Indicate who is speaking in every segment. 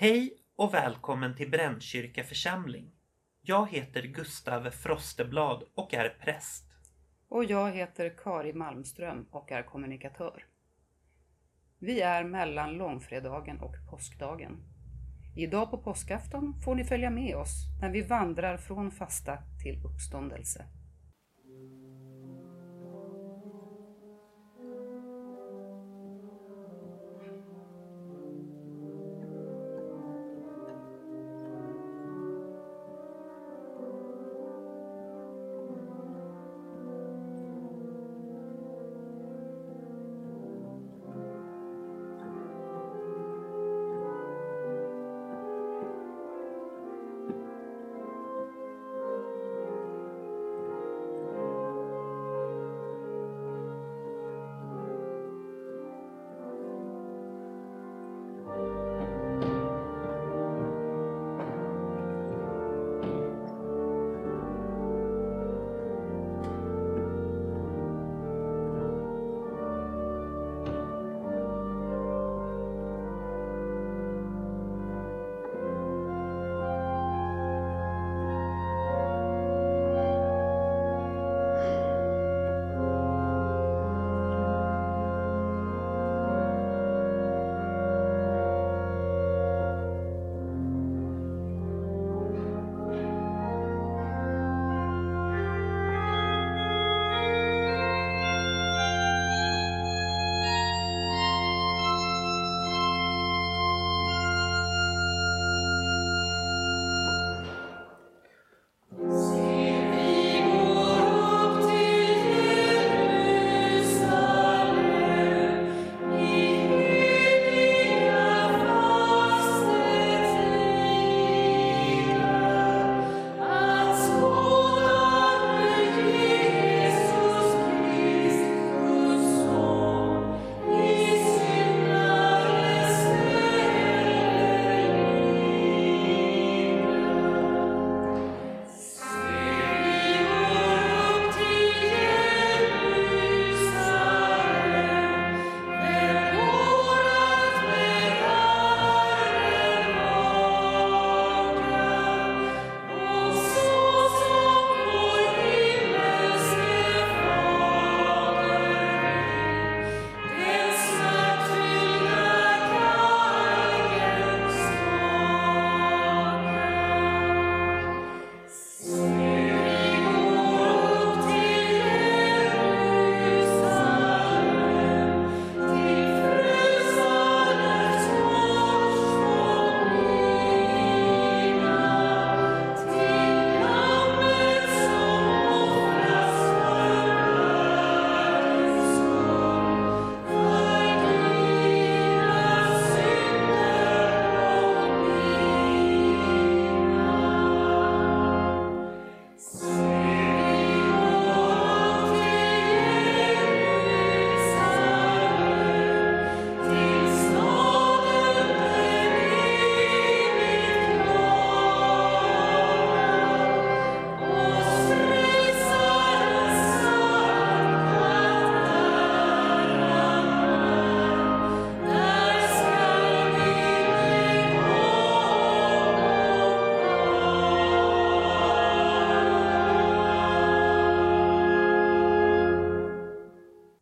Speaker 1: Hej och välkommen till Brännkyrka församling. Jag heter Gustav Frosteblad och är präst.
Speaker 2: Och jag heter Kari Malmström och är kommunikatör. Vi är mellan långfredagen och påskdagen. Idag på påskafton får ni följa med oss när vi vandrar från fasta till uppståndelse.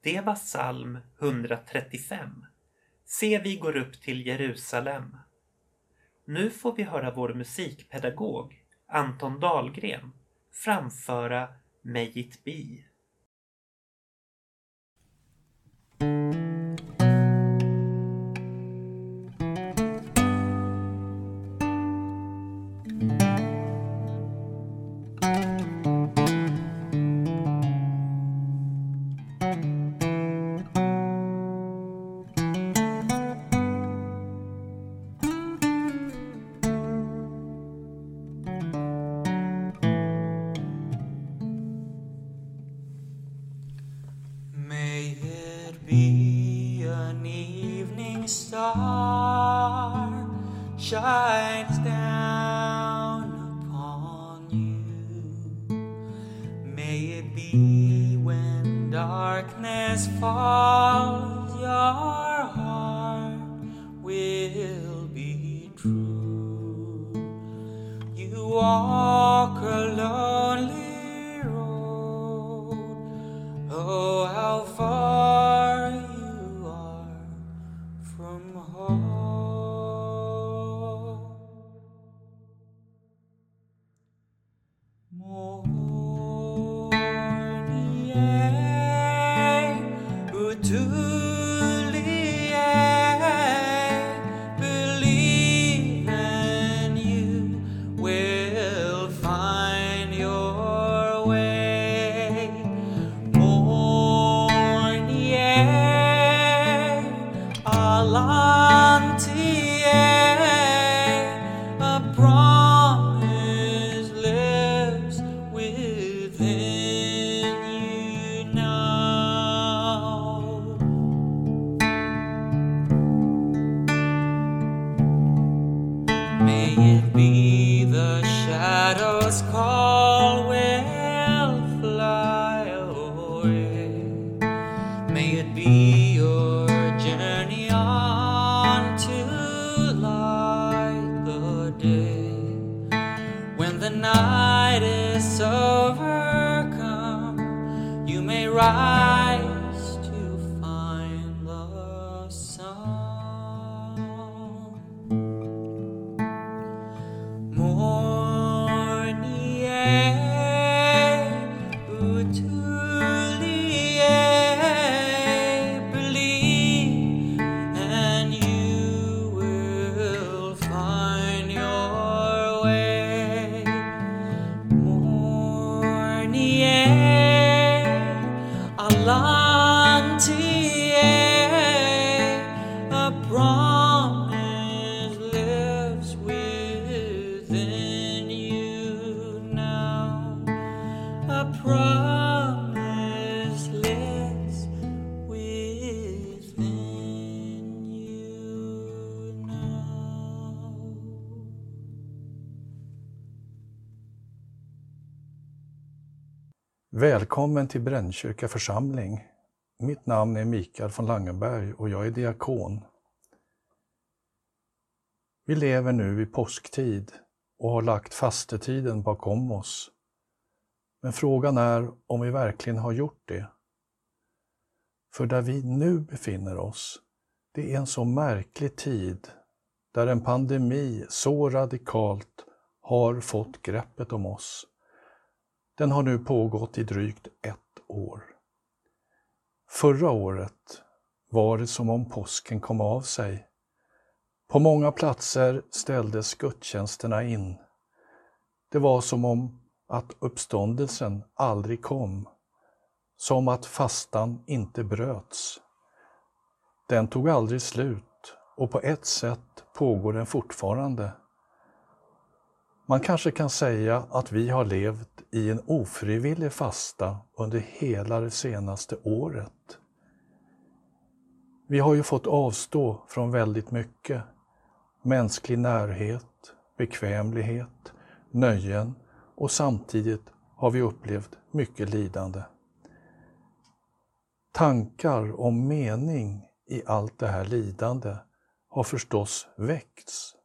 Speaker 1: Det var psalm 135. Se, vi går upp till Jerusalem. Nu får vi höra vår musikpedagog Anton Dahlgren framföra May it be.
Speaker 3: Darkness falls, your heart will be true. You walk a
Speaker 4: Välkommen till Brännkyrka församling. Mitt namn är Mikael von Langenberg och jag är diakon. Vi lever nu i påsktid och har lagt fastetiden bakom oss. Men frågan är om vi verkligen har gjort det. För där vi nu befinner oss, det är en så märklig tid där en pandemi så radikalt har fått greppet om oss. Den har nu pågått i drygt ett år. Förra året var det som om påsken kom av sig. På många platser ställdes gudstjänsterna in. Det var som om att uppståndelsen aldrig kom. Som att fastan inte bröts. Den tog aldrig slut och på ett sätt pågår den fortfarande. Man kanske kan säga att vi har levt i en ofrivillig fasta under hela det senaste året. Vi har ju fått avstå från väldigt mycket. Mänsklig närhet, bekvämlighet, nöjen och samtidigt har vi upplevt mycket lidande. Tankar om mening i allt det här lidande har förstås väckts.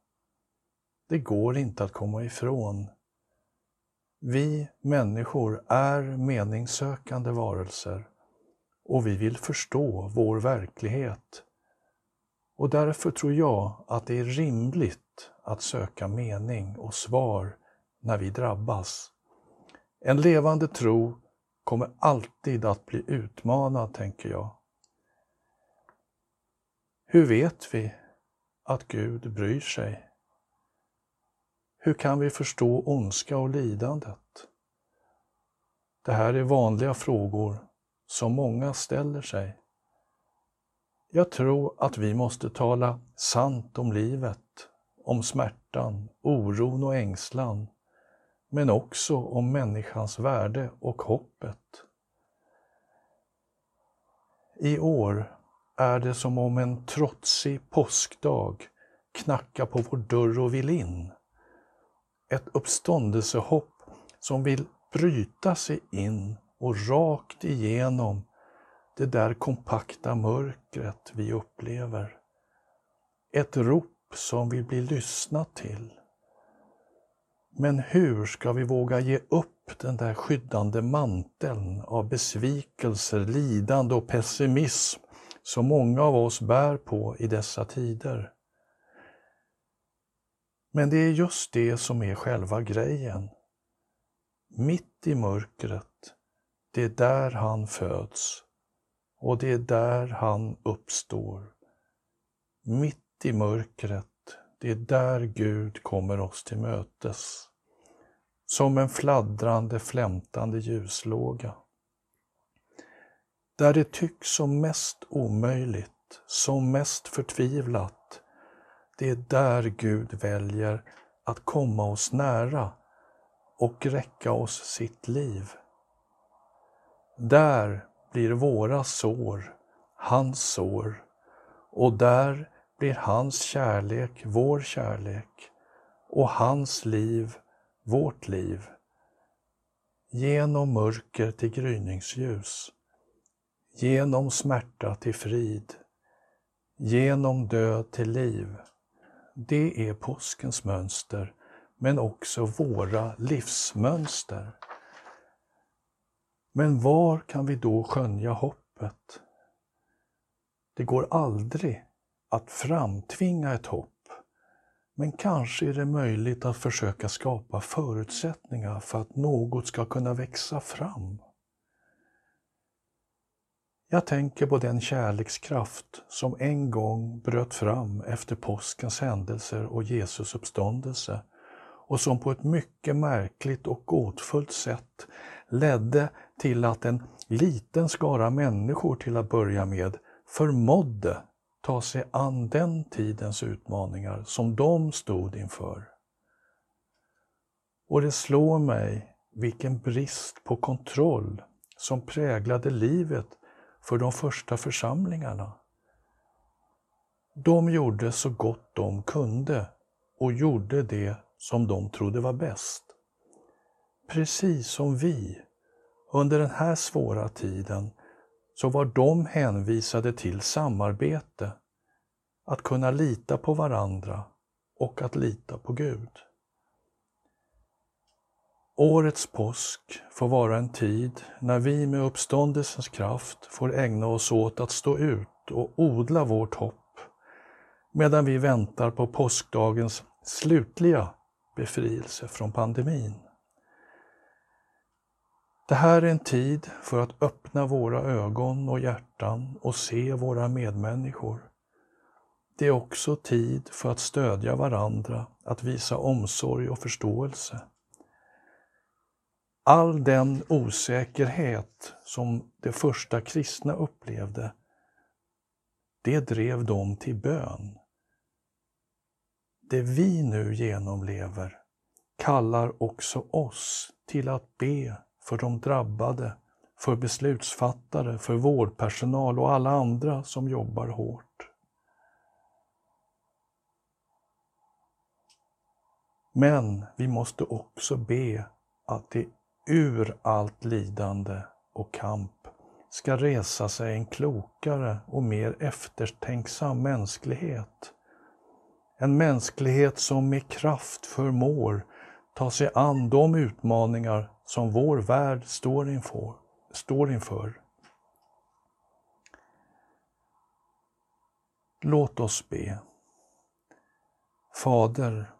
Speaker 4: Det går inte att komma ifrån. Vi människor är meningssökande varelser och vi vill förstå vår verklighet. Och därför tror jag att det är rimligt att söka mening och svar när vi drabbas. En levande tro kommer alltid att bli utmanad, tänker jag. Hur vet vi att Gud bryr sig? Hur kan vi förstå ondska och lidandet? Det här är vanliga frågor som många ställer sig. Jag tror att vi måste tala sant om livet, om smärtan, oron och ängslan, men också om människans värde och hoppet. I år är det som om en trotsig påskdag knackar på vår dörr och vill in. Ett uppståndelsehopp som vill bryta sig in och rakt igenom det där kompakta mörkret vi upplever. Ett rop som vill bli lyssnat till. Men hur ska vi våga ge upp den där skyddande manteln av besvikelser, lidande och pessimism som många av oss bär på i dessa tider? Men det är just det som är själva grejen. Mitt i mörkret, det är där han föds och det är där han uppstår. Mitt i mörkret, det är där Gud kommer oss till mötes. Som en fladdrande, flämtande ljuslåga. Där det tycks som mest omöjligt, som mest förtvivlat, det är där Gud väljer att komma oss nära och räcka oss sitt liv. Där blir våra sår hans sår och där blir hans kärlek vår kärlek och hans liv vårt liv. Genom mörker till gryningsljus, genom smärta till frid, genom död till liv. Det är påskens mönster, men också våra livsmönster. Men var kan vi då skönja hoppet? Det går aldrig att framtvinga ett hopp, men kanske är det möjligt att försöka skapa förutsättningar för att något ska kunna växa fram. Jag tänker på den kärlekskraft som en gång bröt fram efter påskens händelser och Jesus uppståndelse och som på ett mycket märkligt och gåtfullt sätt ledde till att en liten skara människor till att börja med förmådde ta sig an den tidens utmaningar som de stod inför. Och det slår mig vilken brist på kontroll som präglade livet för de första församlingarna. De gjorde så gott de kunde och gjorde det som de trodde var bäst. Precis som vi under den här svåra tiden så var de hänvisade till samarbete, att kunna lita på varandra och att lita på Gud. Årets påsk får vara en tid när vi med uppståndelsens kraft får ägna oss åt att stå ut och odla vårt hopp medan vi väntar på påskdagens slutliga befrielse från pandemin. Det här är en tid för att öppna våra ögon och hjärtan och se våra medmänniskor. Det är också tid för att stödja varandra, att visa omsorg och förståelse. All den osäkerhet som de första kristna upplevde, det drev dem till bön. Det vi nu genomlever kallar också oss till att be för de drabbade, för beslutsfattare, för vårdpersonal och alla andra som jobbar hårt. Men vi måste också be att det ur allt lidande och kamp ska resa sig en klokare och mer eftertänksam mänsklighet. En mänsklighet som med kraft förmår ta sig an de utmaningar som vår värld står inför. Står inför. Låt oss be. Fader,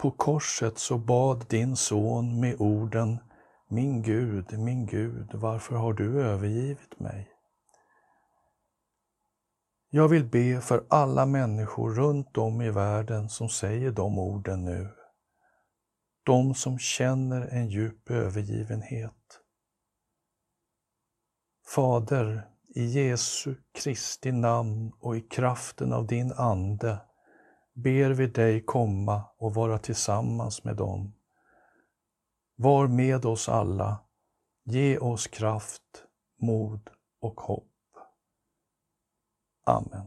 Speaker 4: på korset så bad din son med orden Min Gud, min Gud, varför har du övergivit mig? Jag vill be för alla människor runt om i världen som säger de orden nu.
Speaker 2: de som känner en djup övergivenhet. Fader, i Jesu Kristi namn och i kraften av din Ande ber vi dig komma och vara tillsammans med dem. Var med oss alla, ge oss kraft, mod och hopp. Amen.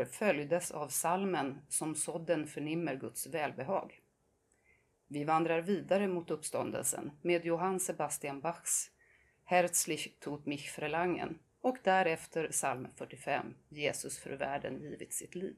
Speaker 5: Tankar följdes av salmen Som sådden förnimmer Guds välbehag. Vi vandrar vidare mot uppståndelsen med Johann Sebastian Bachs Herzlich tut mich verlangen och därefter psalm 45 Jesus för världen givit sitt liv.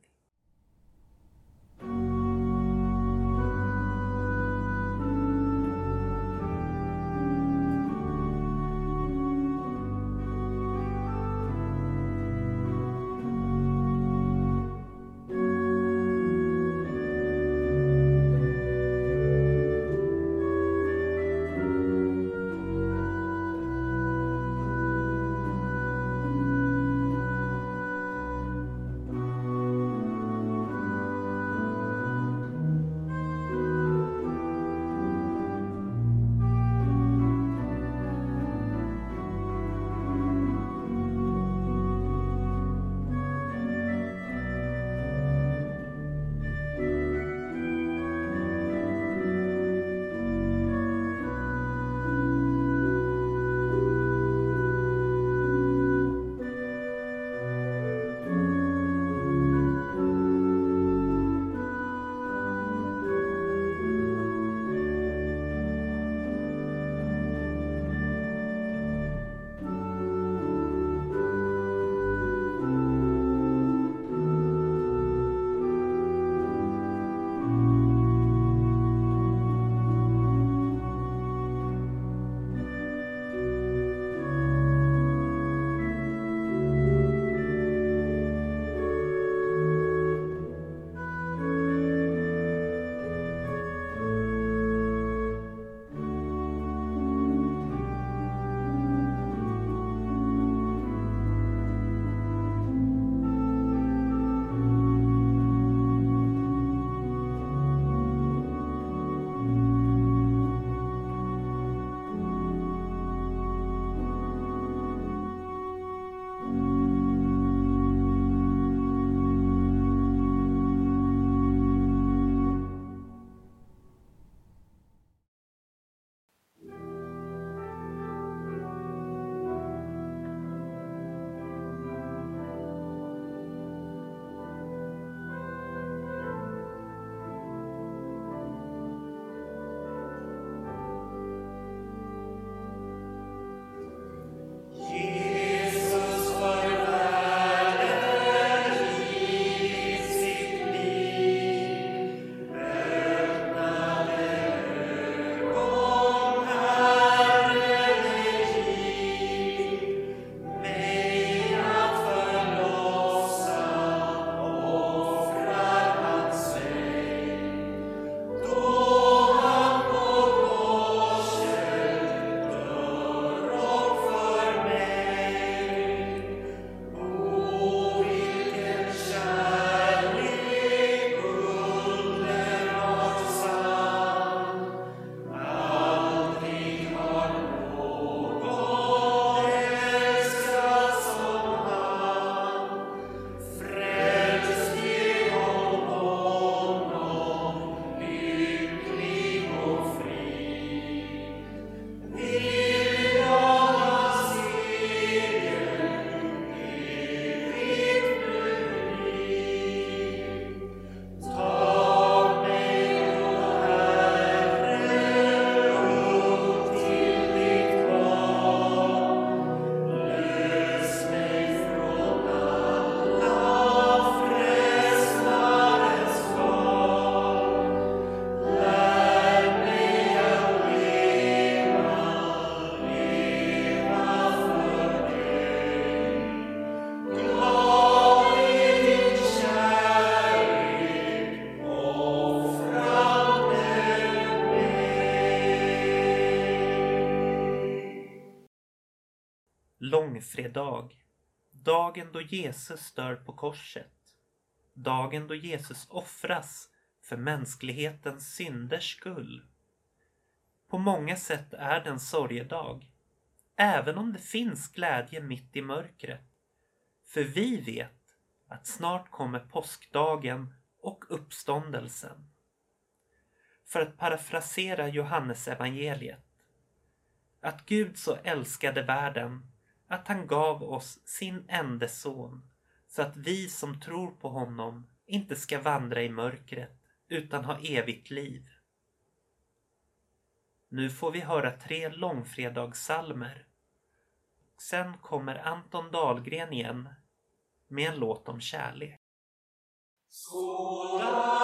Speaker 1: Långfredag. Dagen då Jesus dör på korset. Dagen då Jesus offras för mänsklighetens synders skull. På många sätt är det en sorgedag. Även om det finns glädje mitt i mörkret. För vi vet att snart kommer påskdagen och uppståndelsen. För att parafrasera Johannes evangeliet. Att Gud så älskade världen att han gav oss sin enda son så att vi som tror på honom inte ska vandra i mörkret utan ha evigt liv. Nu får vi höra tre långfredagssalmer. Sen kommer Anton Dahlgren igen med en låt om kärlek.
Speaker 2: Skåda,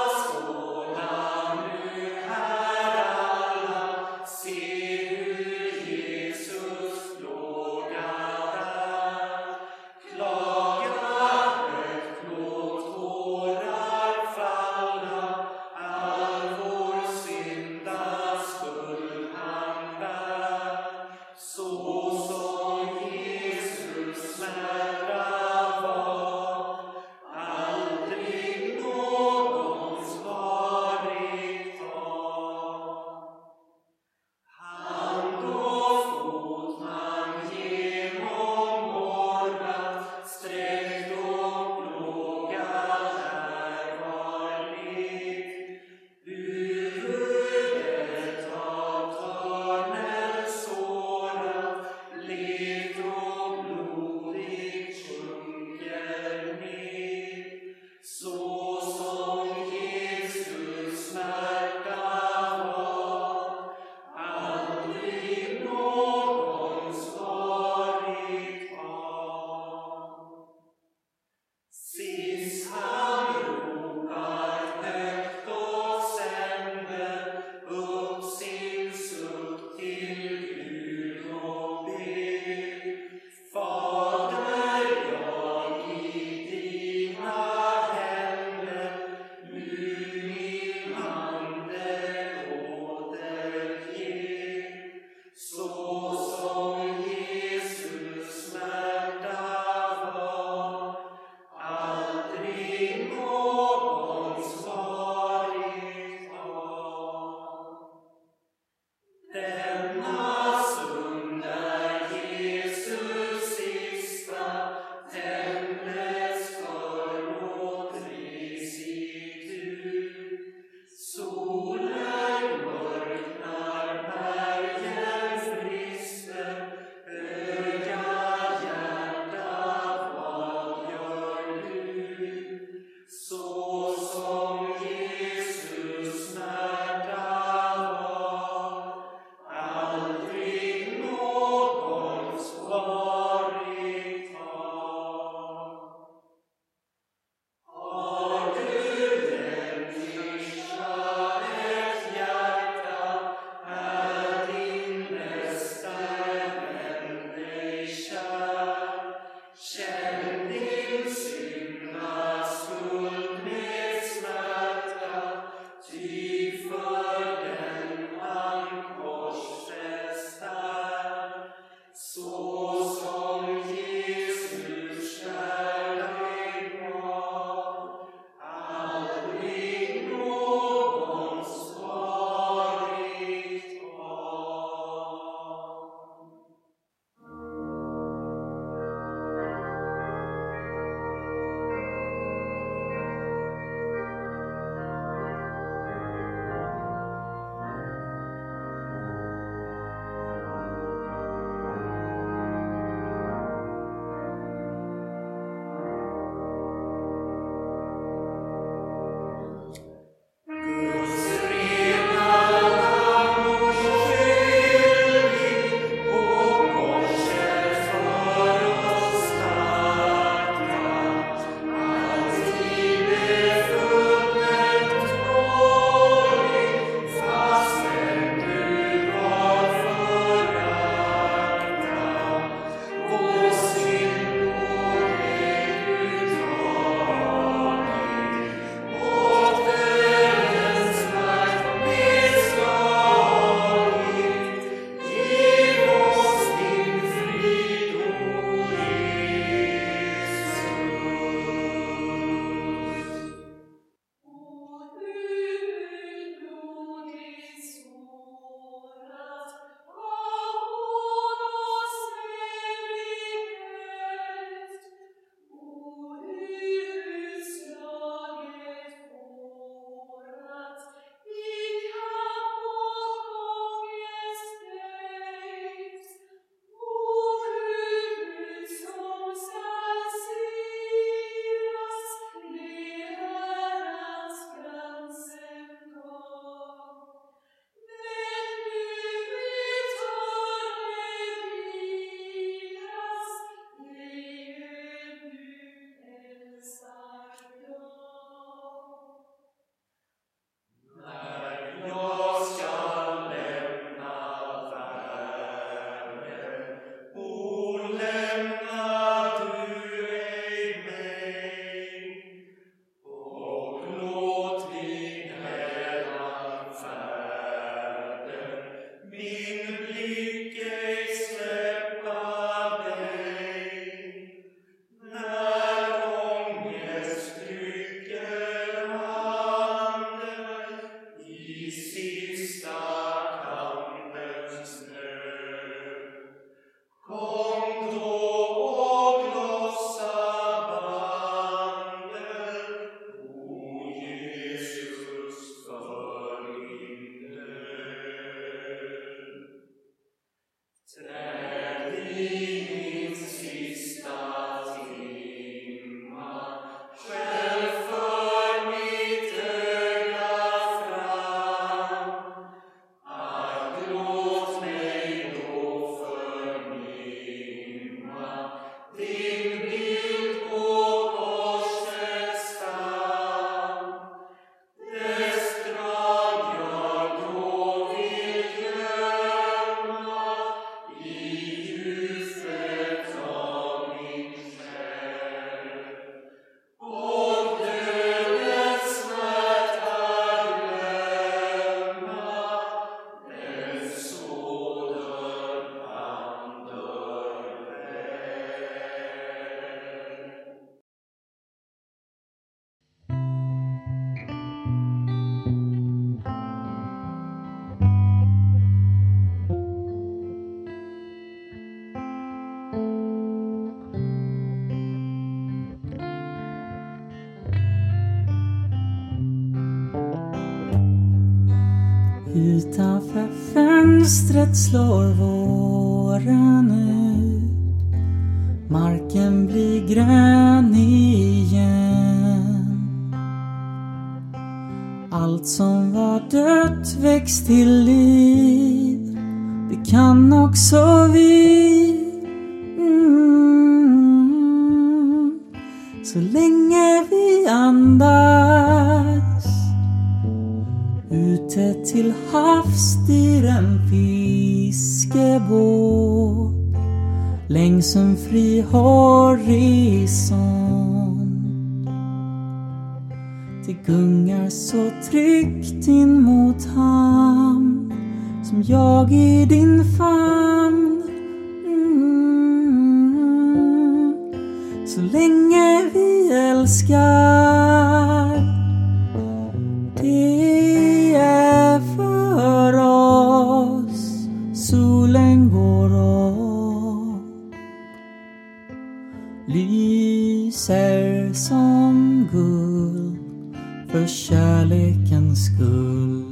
Speaker 3: Fönstret slår våren ut. Marken blir grön igen. Allt som var dött väcks till liv. för kärlekens skull.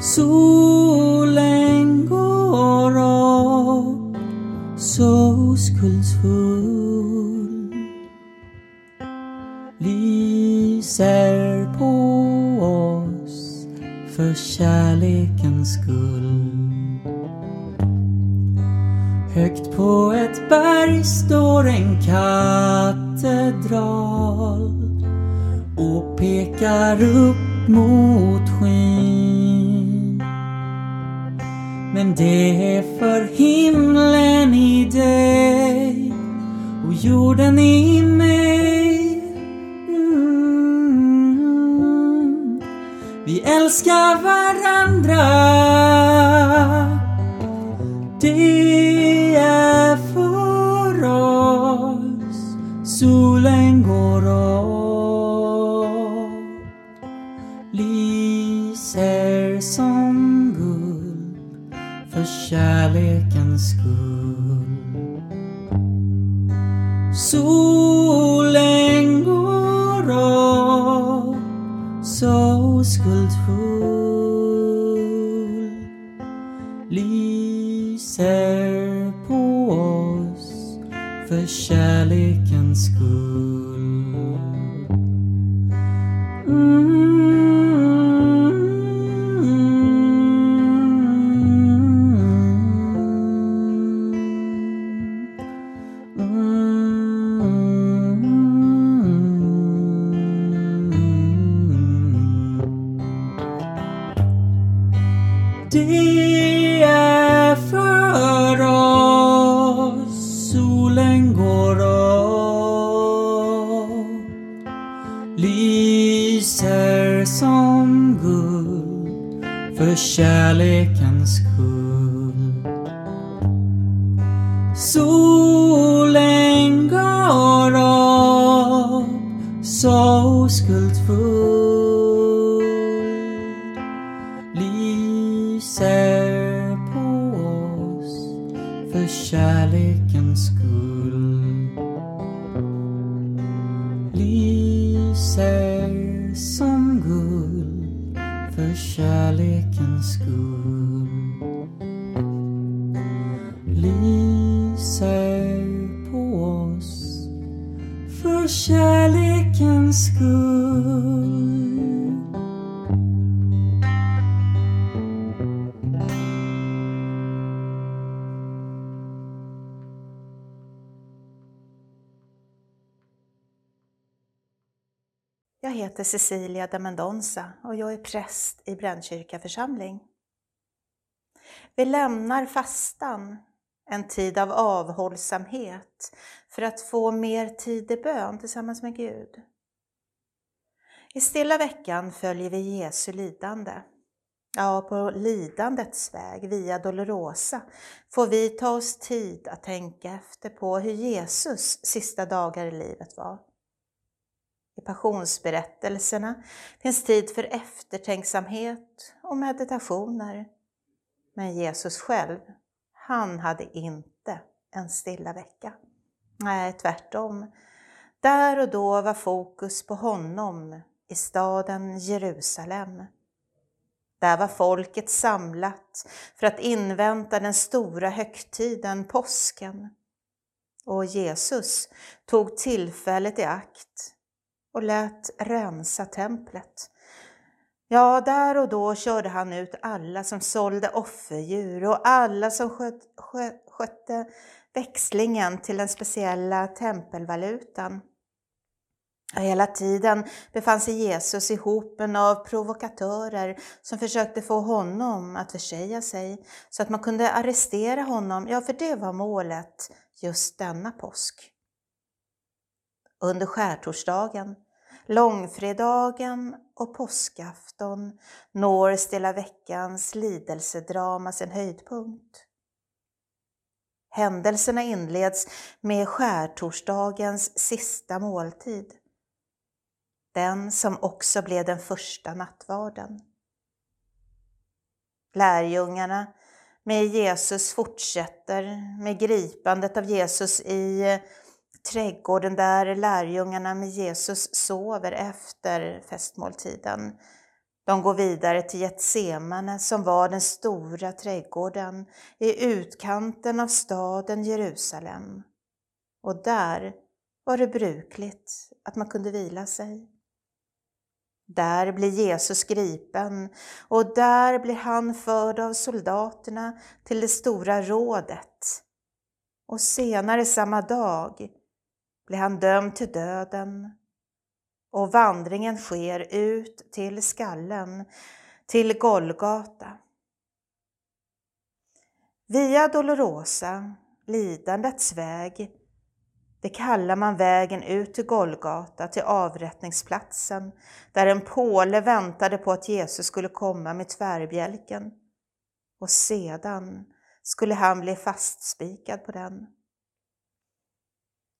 Speaker 3: Solen går upp så oskuldsfull lyser på oss för kärlekens skull. Högt på ett berg står en katedral blickar upp mot skyn. Men det är för himlen i dig och jorden i mig. Mm. Vi älskar varandra. Det är för oss. kärlekens
Speaker 6: heter Cecilia de Mendonça och jag är präst i Brännkyrka församling. Vi lämnar fastan, en tid av avhållsamhet, för att få mer tid i bön tillsammans med Gud. I stilla veckan följer vi Jesu lidande. Ja, på lidandets väg, via Dolorosa, får vi ta oss tid att tänka efter på hur Jesus sista dagar i livet var. I passionsberättelserna finns tid för eftertänksamhet och meditationer. Men Jesus själv, han hade inte en stilla vecka. Nej, tvärtom. Där och då var fokus på honom i staden Jerusalem. Där var folket samlat för att invänta den stora högtiden, påsken. Och Jesus tog tillfället i akt och lät rensa templet. Ja, där och då körde han ut alla som sålde offerdjur och alla som sköt, skö, skötte växlingen till den speciella tempelvalutan. Och hela tiden befann sig Jesus i hopen av provokatörer som försökte få honom att försäga sig så att man kunde arrestera honom, ja för det var målet just denna påsk. Under skärtorsdagen Långfredagen och påskafton når Stilla veckans lidelsedrama sin höjdpunkt. Händelserna inleds med skärtorsdagens sista måltid. Den som också blev den första nattvarden. Lärjungarna med Jesus fortsätter med gripandet av Jesus i trädgården där lärjungarna med Jesus sover efter festmåltiden. De går vidare till Getsemane som var den stora trädgården i utkanten av staden Jerusalem. Och där var det brukligt att man kunde vila sig. Där blir Jesus gripen och där blir han förd av soldaterna till det stora rådet. Och senare samma dag blir han dömd till döden och vandringen sker ut till skallen, till Golgata. Via Dolorosa, lidandets väg, det kallar man vägen ut till Golgata, till avrättningsplatsen, där en påle väntade på att Jesus skulle komma med tvärbjälken. Och sedan skulle han bli fastspikad på den.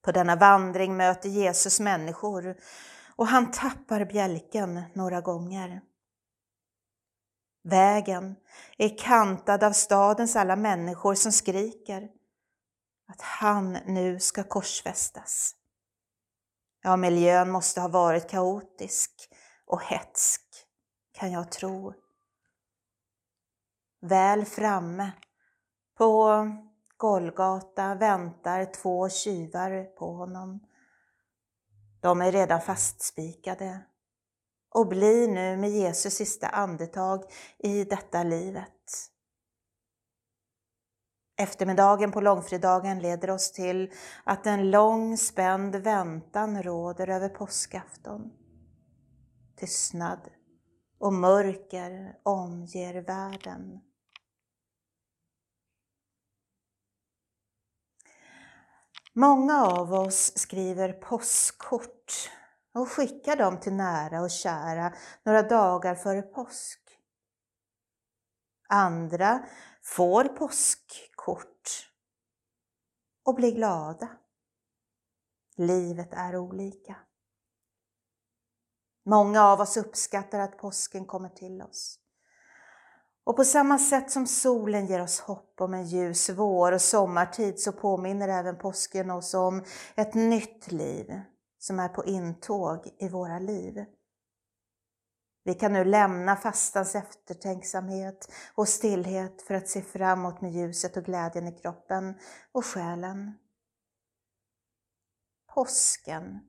Speaker 6: På denna vandring möter Jesus människor och han tappar bjälken några gånger. Vägen är kantad av stadens alla människor som skriker att han nu ska korsfästas. Ja, miljön måste ha varit kaotisk och hetsk, kan jag tro. Väl framme på Golgata väntar två tjuvar på honom. De är redan fastspikade och blir nu med Jesus sista andetag i detta livet. Eftermiddagen på långfredagen leder oss till att en lång spänd väntan råder över påskafton. Tystnad och mörker omger världen. Många av oss skriver påskkort och skickar dem till nära och kära några dagar före påsk. Andra får påskkort och blir glada. Livet är olika. Många av oss uppskattar att påsken kommer till oss. Och på samma sätt som solen ger oss hopp om en ljus vår och sommartid så påminner även påsken oss om ett nytt liv som är på intåg i våra liv. Vi kan nu lämna fastans eftertänksamhet och stillhet för att se framåt med ljuset och glädjen i kroppen och själen. Påsken,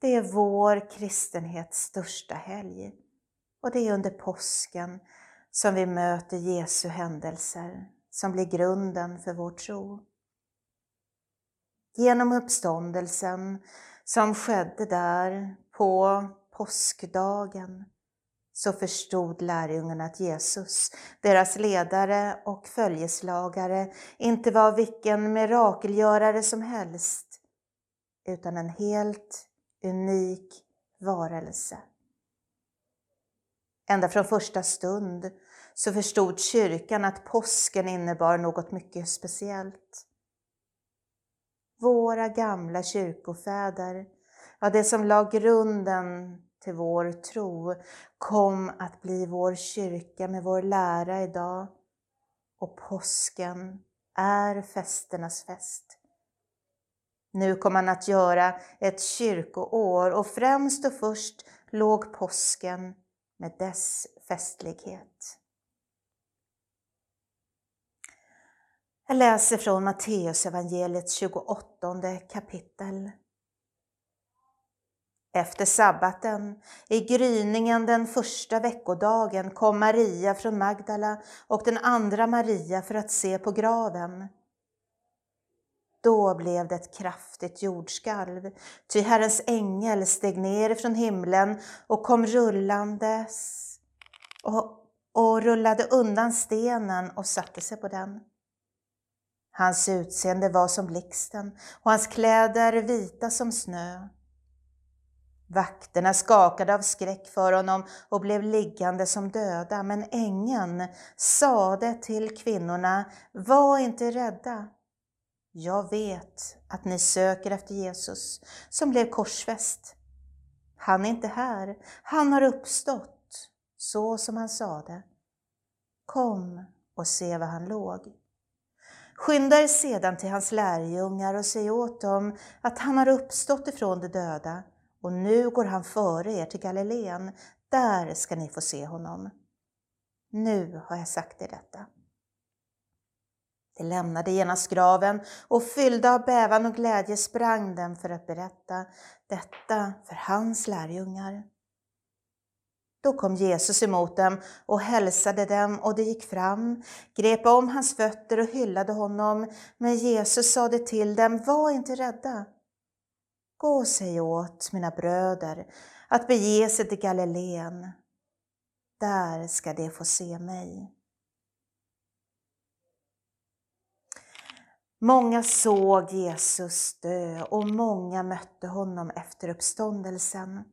Speaker 6: det är vår kristenhets största helg och det är under påsken som vi möter Jesu händelser som blir grunden för vår tro. Genom uppståndelsen som skedde där på påskdagen så förstod lärjungarna att Jesus, deras ledare och följeslagare, inte var vilken mirakelgörare som helst, utan en helt unik varelse. Ända från första stund så förstod kyrkan att påsken innebar något mycket speciellt. Våra gamla kyrkofäder, ja det som la grunden till vår tro, kom att bli vår kyrka med vår lära idag. Och påsken är festernas fest. Nu kom man att göra ett kyrkoår och främst och först låg påsken med dess festlighet. Jag läser från Matteusevangeliets 28 kapitel. Efter sabbaten, i gryningen den första veckodagen, kom Maria från Magdala och den andra Maria för att se på graven. Då blev det ett kraftigt jordskalv, ty Herrens ängel steg ner från himlen och kom rullandes och, och rullade undan stenen och satte sig på den. Hans utseende var som blixten och hans kläder vita som snö. Vakterna skakade av skräck för honom och blev liggande som döda, men ängeln sade till kvinnorna, var inte rädda. Jag vet att ni söker efter Jesus som blev korsfäst. Han är inte här, han har uppstått, så som han sade. Kom och se var han låg. Skynda er sedan till hans lärjungar och säg åt dem att han har uppstått ifrån de döda och nu går han före er till Galileen. Där ska ni få se honom. Nu har jag sagt er detta. De lämnade genast graven och fyllda av bävan och glädje sprang den för att berätta detta för hans lärjungar. Då kom Jesus emot dem och hälsade dem och de gick fram, grep om hans fötter och hyllade honom. Men Jesus sade till dem, var inte rädda. Gå och säg åt mina bröder att bege sig till Galileen. Där ska de få se mig. Många såg Jesus dö och många mötte honom efter uppståndelsen.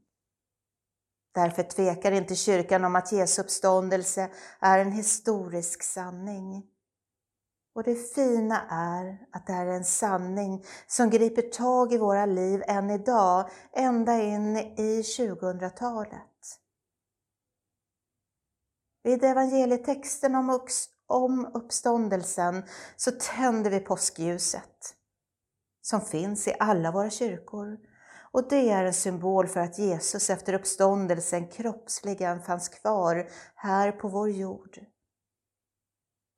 Speaker 6: Därför tvekar inte kyrkan om att Jesu uppståndelse är en historisk sanning. Och det fina är att det är en sanning som griper tag i våra liv än idag, ända in i 2000-talet. Vid evangelietexten om, om uppståndelsen så tänder vi påskljuset som finns i alla våra kyrkor. Och det är en symbol för att Jesus efter uppståndelsen kroppsligen fanns kvar här på vår jord.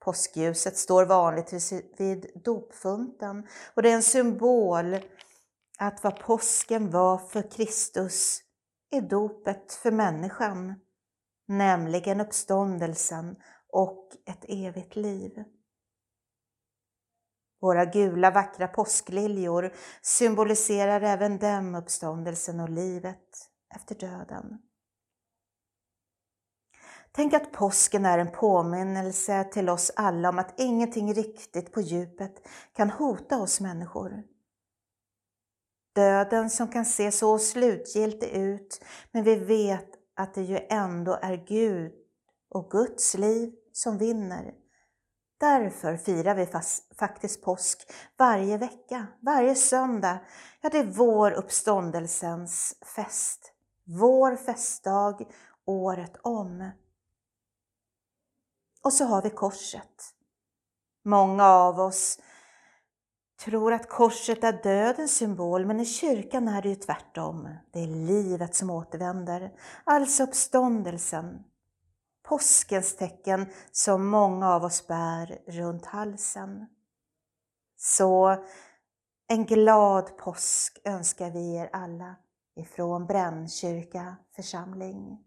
Speaker 6: Påskljuset står vanligtvis vid dopfunten och det är en symbol att vad påsken var för Kristus är dopet för människan, nämligen uppståndelsen och ett evigt liv. Våra gula vackra påskliljor symboliserar även dem uppståndelsen och livet efter döden. Tänk att påsken är en påminnelse till oss alla om att ingenting riktigt på djupet kan hota oss människor. Döden som kan se så slutgiltig ut, men vi vet att det ju ändå är Gud och Guds liv som vinner. Därför firar vi faktiskt påsk varje vecka, varje söndag. Ja, det är vår uppståndelsens fest. Vår festdag året om.
Speaker 2: Och så har vi korset. Många av oss tror att korset är dödens symbol, men i kyrkan är det ju tvärtom. Det är livet som återvänder, alltså uppståndelsen. Påskens tecken som många av oss bär runt halsen. Så en glad påsk önskar vi er alla ifrån Brännkyrka församling.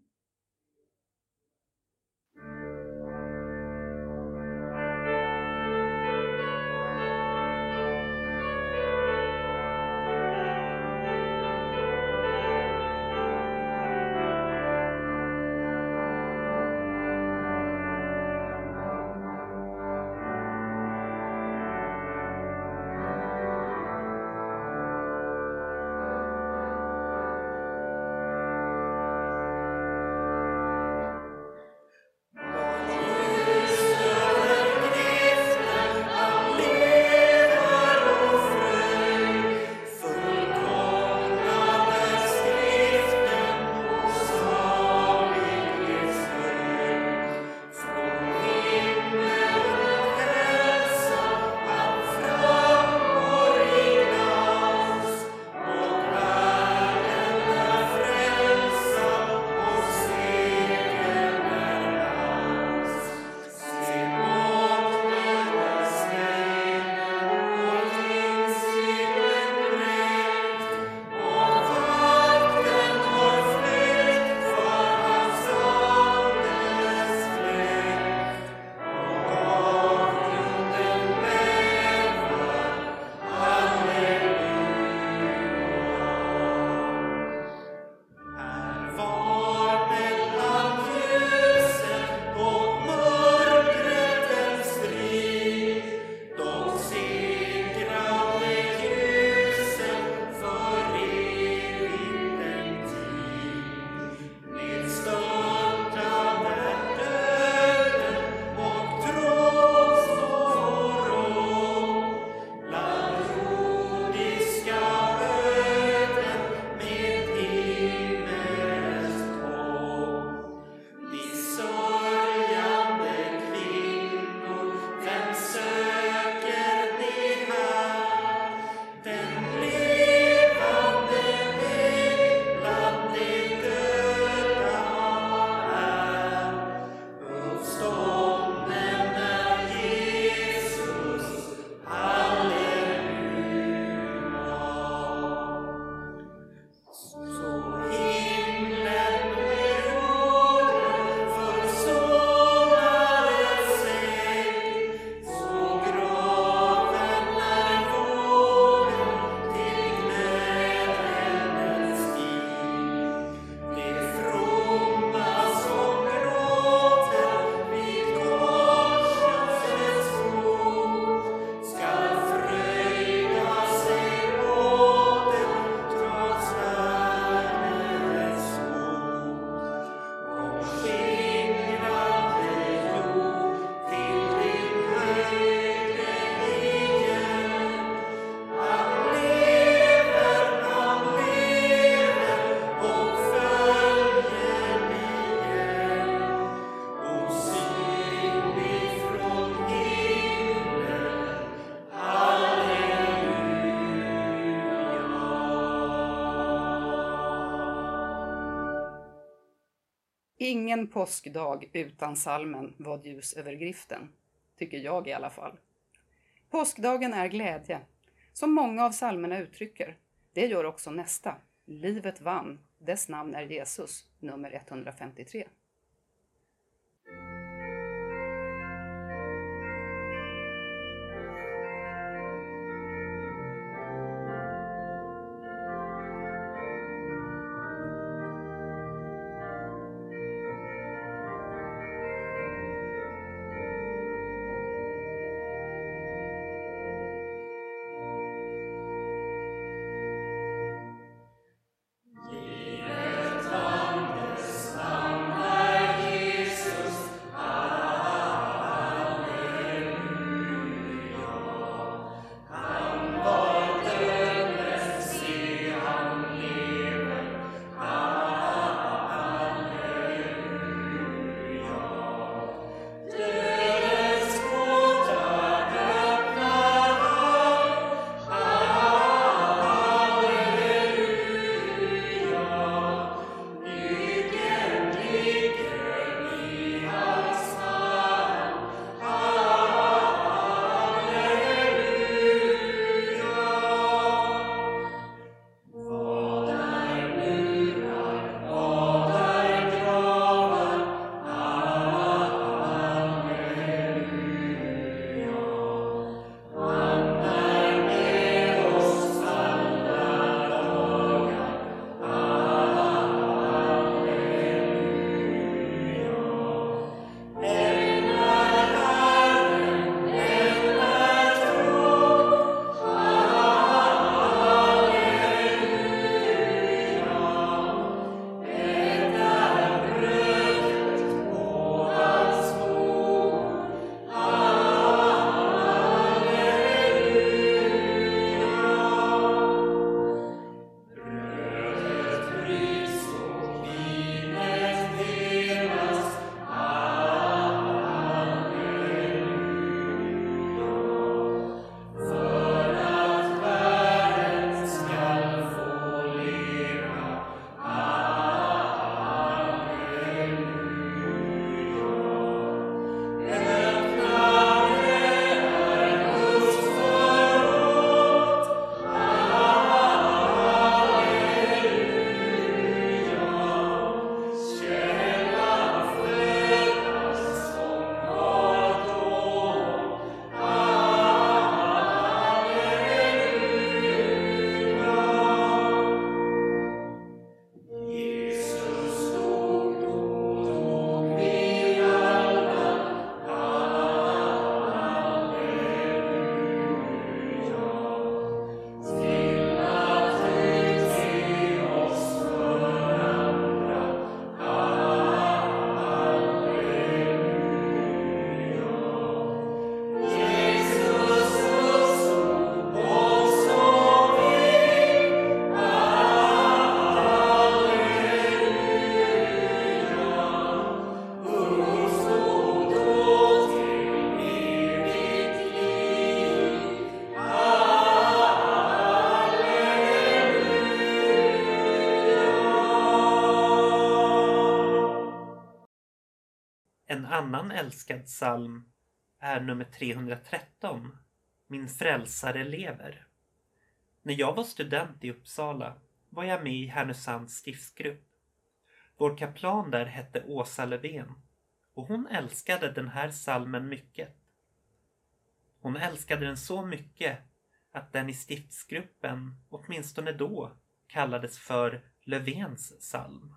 Speaker 5: Ingen påskdag utan salmen Vad ljus över griften, tycker jag i alla fall. Påskdagen är glädje, som många av salmerna uttrycker. Det gör också nästa, Livet vann, dess namn är Jesus, nummer 153.
Speaker 2: Älskad psalm är nummer 313, Min frälsare lever. När jag var student i Uppsala var jag med i Härnösands stiftsgrupp. Vår kaplan där hette Åsa Löfven och hon älskade den här salmen mycket. Hon älskade den så mycket att den i stiftsgruppen, åtminstone då, kallades för Löfvens psalm.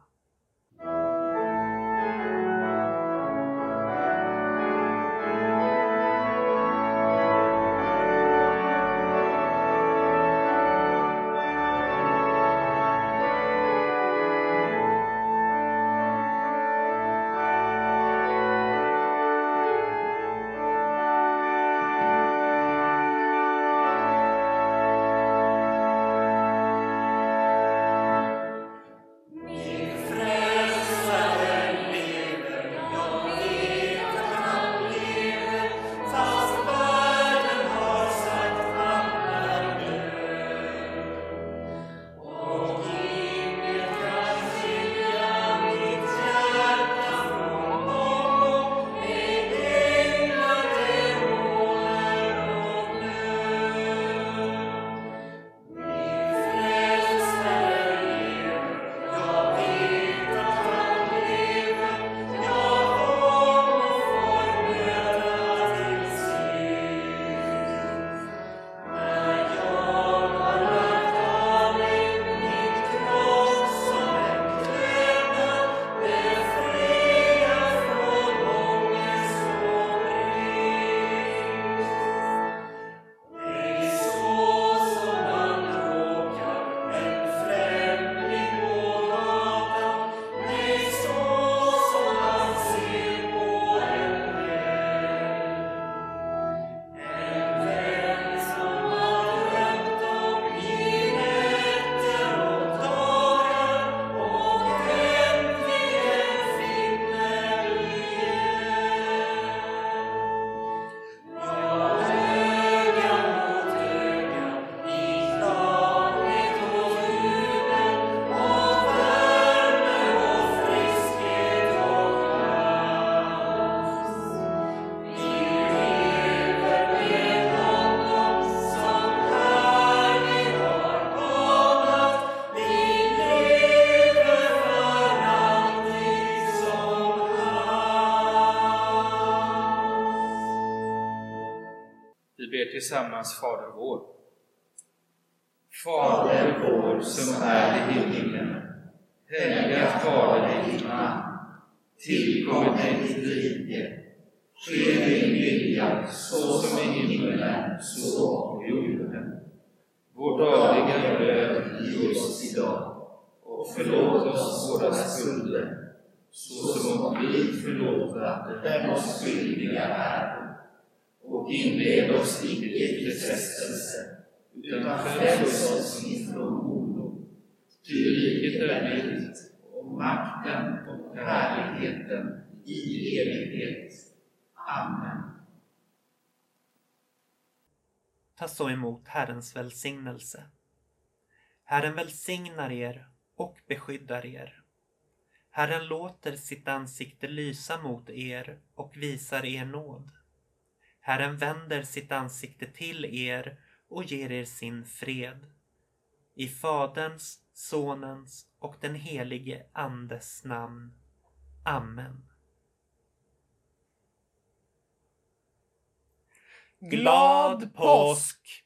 Speaker 7: Tillsammans Fader vår. Fader vår som är i himlen. Helgat varde ditt namn. Tillkom ditt rike. Ske din vilja så som i himmelen så på jorden. Vårt dagliga bröd giv oss idag och förlåt oss våra skulder så som vi förlåta dem oss skyldiga är och inled oss icke i frestelse, utan fräls oss ifrån ondo. Ty riket är ditt, och makten och härligheten i evighet. Amen.
Speaker 2: Ta så emot Herrens välsignelse. Herren välsignar er och beskyddar er. Herren låter sitt ansikte lysa mot er och visar er nåd. Herren vänder sitt ansikte till er och ger er sin fred. I Faderns, Sonens och den helige Andes namn. Amen. Glad påsk!